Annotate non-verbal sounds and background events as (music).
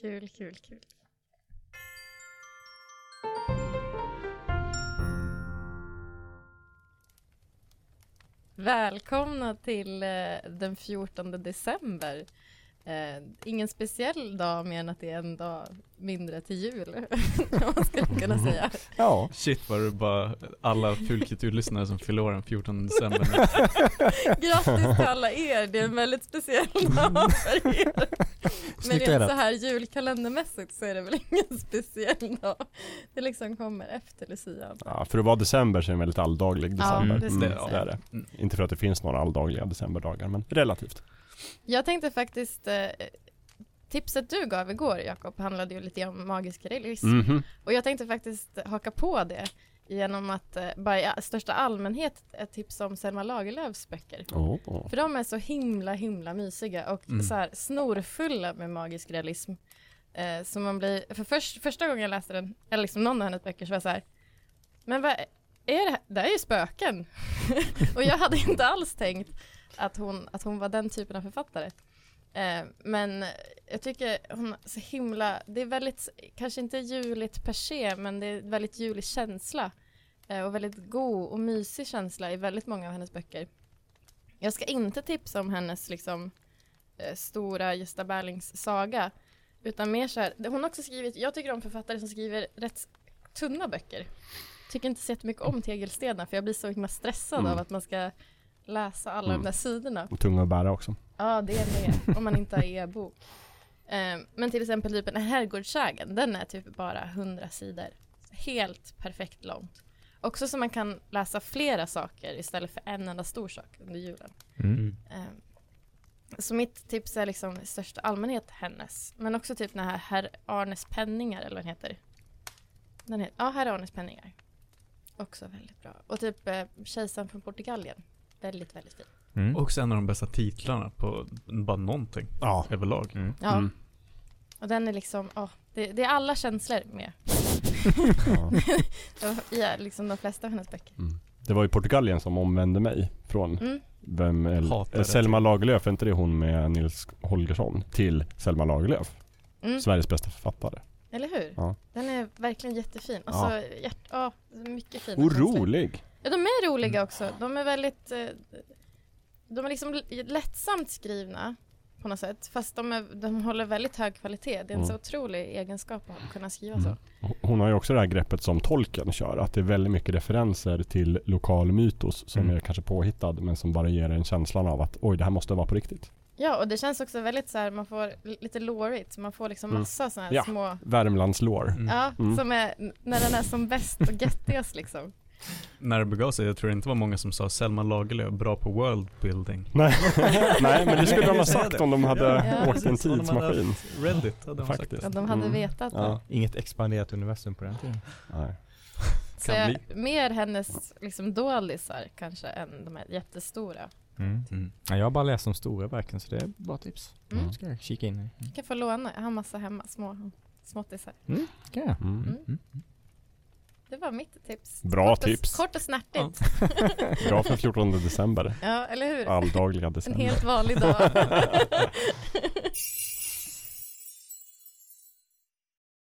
Kul, kul, kul. Välkomna till eh, den 14 december. Eh, ingen speciell dag mer än att det är en dag mindre till jul, (laughs) man skulle kunna säga. Ja. Shit vad det bara alla Fulkulturlyssnare som fyller år den 14 december. (laughs) Grattis till alla er, det är en väldigt speciell dag för er. (laughs) Men rent så här julkalendermässigt så är det väl (laughs) ingen speciell dag. Det liksom kommer efter Lucia. ja, för att vara december så är det en väldigt alldaglig december. det ska mm, det är det. Mm. Inte för att det finns några alldagliga decemberdagar, men relativt. Jag tänkte faktiskt, eh, tipset du gav igår Jakob handlade ju lite om magisk realism. Mhm. Och jag tänkte faktiskt haka på det genom att eh, bara i största allmänhet ett tips om Selma Lagerlöfs böcker. Åh. För de är så himla himla mysiga och Mm. så här snorfulla med magisk realism. Eh, så man blir, för först, första gången jag läste den, eller liksom någon av hennes böcker så var jag så här, men vad är det här? Det här är ju spöken. (laughs) och jag hade inte alls tänkt att hon, att hon var den typen av författare. Eh, men jag tycker hon är så himla, det är väldigt, kanske inte juligt per se, men det är väldigt julig känsla. Eh, och väldigt god och mysig känsla i väldigt många av hennes böcker. Jag ska inte tipsa om hennes liksom eh, stora Gösta Berlings saga, utan mer så här, hon har också skrivit, jag tycker om författare som skriver rätt tunna böcker. Tycker inte så jättemycket om tegelstenar för jag blir så himla stressad Mm. av att man ska läsa alla Mm. de där sidorna. Och tunga att bära också. Ja, det är med, om man inte har e-bok. Eh, men till exempel typ en herrgårdssägen, den är typ bara 100 sidor. Helt perfekt långt. Också så man kan läsa flera saker istället för en enda stor sak under julen. Mm. Eh, så mitt tips är liksom i största allmänhet hennes. Men också typ den här Herr Arnes penningar eller vad den heter. Den heter ja, Herr Arnes penningar. Också väldigt bra. Och typ eh, Kejsaren från Portugalien. Väldigt, väldigt fin. Mm. Också en av de bästa titlarna på bara någonting Ja. överlag. Mm. Ja, Mm. och den är liksom, ja, det, det är alla känslor med. (laughs) Ja. Ja, liksom de flesta av hennes böcker. Mm. Det var ju Portugalien som omvände mig från Mm. vem, Hatar eh. Selma Lagerlöf, är inte det hon med Nils Holgersson? Till Selma Lagerlöf, Mm. Sveriges bästa författare. Eller hur? Ja. Den är verkligen jättefin. Och Ja. så hjärt, ja, mycket fina Och känslor. rolig! Ja, de är roliga också. De är väldigt, eh, de är liksom lättsamt skrivna på något sätt. Fast de, är, de håller väldigt hög kvalitet. Det är en Mm. så otrolig egenskap att kunna skriva så. Hon har ju också det här greppet som tolken kör, att det är väldigt mycket referenser till lokal mytos som Mm. är kanske påhittad men som bara ger en känslan av att oj, det här måste vara på riktigt. Ja, och det känns också väldigt så här, man får lite lårigt. Man får liksom Mm. massa sådana här Ja. små Värmlands lore. Mm. Ja, Mm. som är när den är som bäst och (laughs) göttigast liksom. När det begav sig, jag tror det inte var många som sa Selma Lagerlöf, bra på worldbuilding. Nej. (laughs) Nej, men det skulle de ha sagt om de hade Ja. åkt en de hade tidsmaskin. Reddit hade de sagt Faktiskt. det. Att de hade Mm. vetat Ja. det. Inget expanderat universum på den tiden. Nej. Så Kan jag, mer hennes liksom doldisar kanske än de här jättestora. Mm. Mm. Ja, jag har bara läst de stora verken så det är bra tips. Mm. Ska jag kika in i. Jag kan få låna, jag har massa hemma, små småttisar. Mm. Mm. Var mitt tips. Bra kort tips. Och, kort och snärtigt. (laughs) Bra för 14 december. Ja, eller hur? Alldagliga En december. helt vanlig dag. (laughs)